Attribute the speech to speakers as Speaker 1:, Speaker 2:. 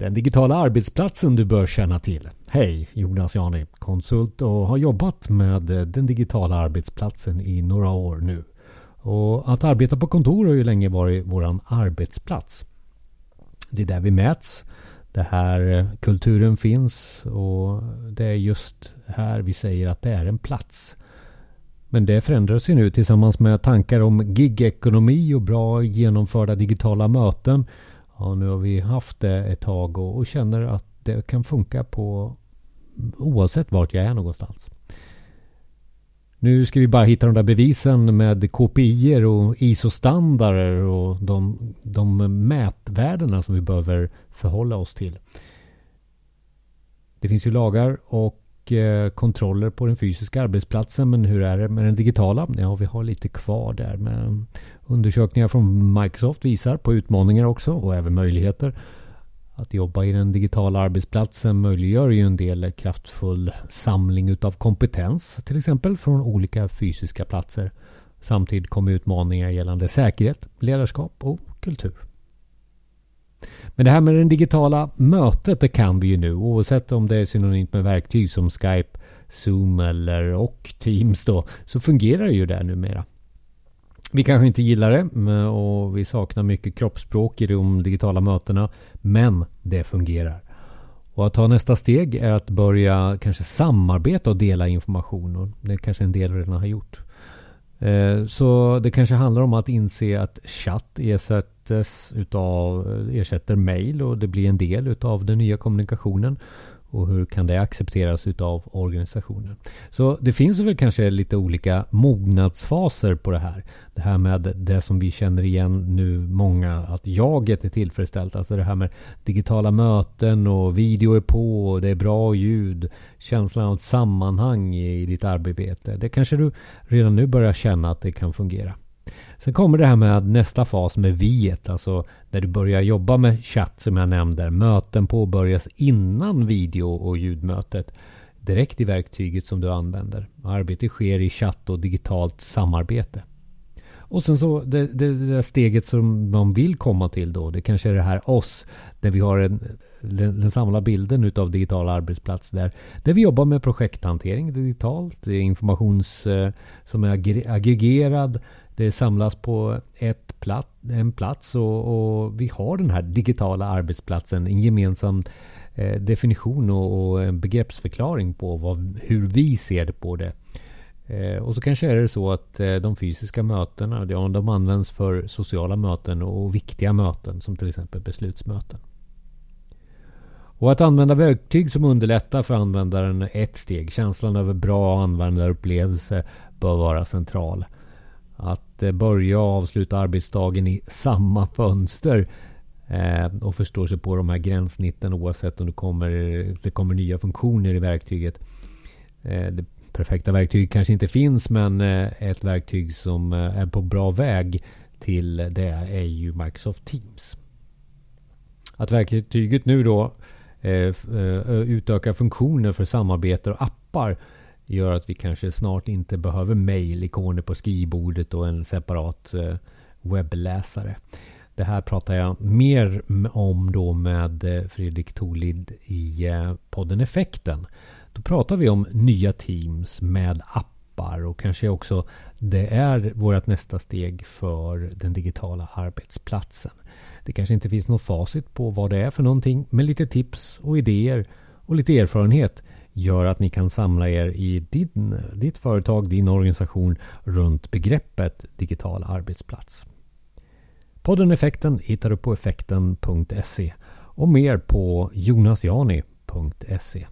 Speaker 1: Den digitala arbetsplatsen du bör känna till. Hej, Jonas Jani, konsult och har jobbat med den digitala arbetsplatsen i några år nu. Och att arbeta på kontor har ju länge varit våran arbetsplats. Det är där vi mäts. Det här kulturen finns och det är just här vi säger att det är en plats. Men det förändras ju nu tillsammans med tankar om gigekonomi och bra genomförda digitala möten Ja, nu har vi haft det ett tag och, och känner att det kan funka på oavsett vart jag är någonstans. Nu ska vi bara hitta de där bevisen med KPI och ISO-standarder och de, de mätvärdena som vi behöver förhålla oss till. Det finns ju lagar och Eh, kontroller på den fysiska arbetsplatsen men hur är det med den digitala? Ja, vi har lite kvar där. Men Undersökningar från Microsoft visar på utmaningar också och även möjligheter. Att jobba i den digitala arbetsplatsen möjliggör ju en del kraftfull samling utav kompetens till exempel från olika fysiska platser. Samtidigt kommer utmaningar gällande säkerhet, ledarskap och kultur. Men det här med det digitala mötet det kan vi ju nu oavsett om det är synonymt med verktyg som Skype, Zoom eller och Teams då så fungerar ju det numera. Vi kanske inte gillar det och vi saknar mycket kroppsspråk i de digitala mötena. Men det fungerar. Och att ta nästa steg är att börja kanske samarbeta och dela information. Och det kanske en del redan har gjort. Eh, så det kanske handlar om att inse att chatt ersätter ersättes utav, eh, ersätter mail och det blir en del utav den nya kommunikationen. Och hur kan det accepteras utav organisationen? Så det finns väl kanske lite olika mognadsfaser på det här. Det här med det som vi känner igen nu många, att jaget är tillfredsställt. Alltså det här med digitala möten och video är på och det är bra ljud. Känslan av ett sammanhang i ditt arbete. Det kanske du redan nu börjar känna att det kan fungera. Sen kommer det här med nästa fas med viet, alltså när du börjar jobba med chatt som jag nämnde. Möten påbörjas innan video och ljudmötet direkt i verktyget som du använder. Arbetet sker i chatt och digitalt samarbete. Och sen så det, det, det där steget som man vill komma till då, det kanske är det här oss, där vi har en, den, den samlade bilden utav digital arbetsplats där, där vi jobbar med projekthantering digitalt, informations eh, som är aggregerad, det samlas på ett plat, en plats och, och, vi har den här digitala arbetsplatsen, en gemensam eh, definition och, och, en begreppsförklaring på vad, hur vi ser på det. Eh, och så kanske är det så att eh, de fysiska mötena ja, de används för sociala möten och viktiga möten som till exempel beslutsmöten. Och att använda verktyg som underlättar för användaren är ett steg. Känslan över bra användarupplevelse bör vara central. Att eh, börja och avsluta arbetsdagen i samma fönster eh, och förstå sig på de här gränssnitten oavsett om det kommer, det kommer nya funktioner i verktyget. Eh, det perfekta verktyget kanske inte finns men ett verktyg som är på bra väg till det är ju Microsoft Teams. Att verktyget nu då utökar funktioner för samarbete och appar gör att vi kanske snart inte behöver mejlikoner på skrivbordet och en separat eh, webbläsare. Det här pratar jag mer om då med eh, Fredrik Tolid i eh, podden Effekten. Då pratar vi om nya teams med appar och kanske också det är vårt nästa steg för den digitala arbetsplatsen. Det kanske inte finns något facit på vad det är för någonting, men lite tips och idéer och lite erfarenhet gör att ni kan samla er i din, ditt företag, din organisation runt begreppet digital arbetsplats. Podden Effekten hittar du på effekten.se och mer på jonasjani.se.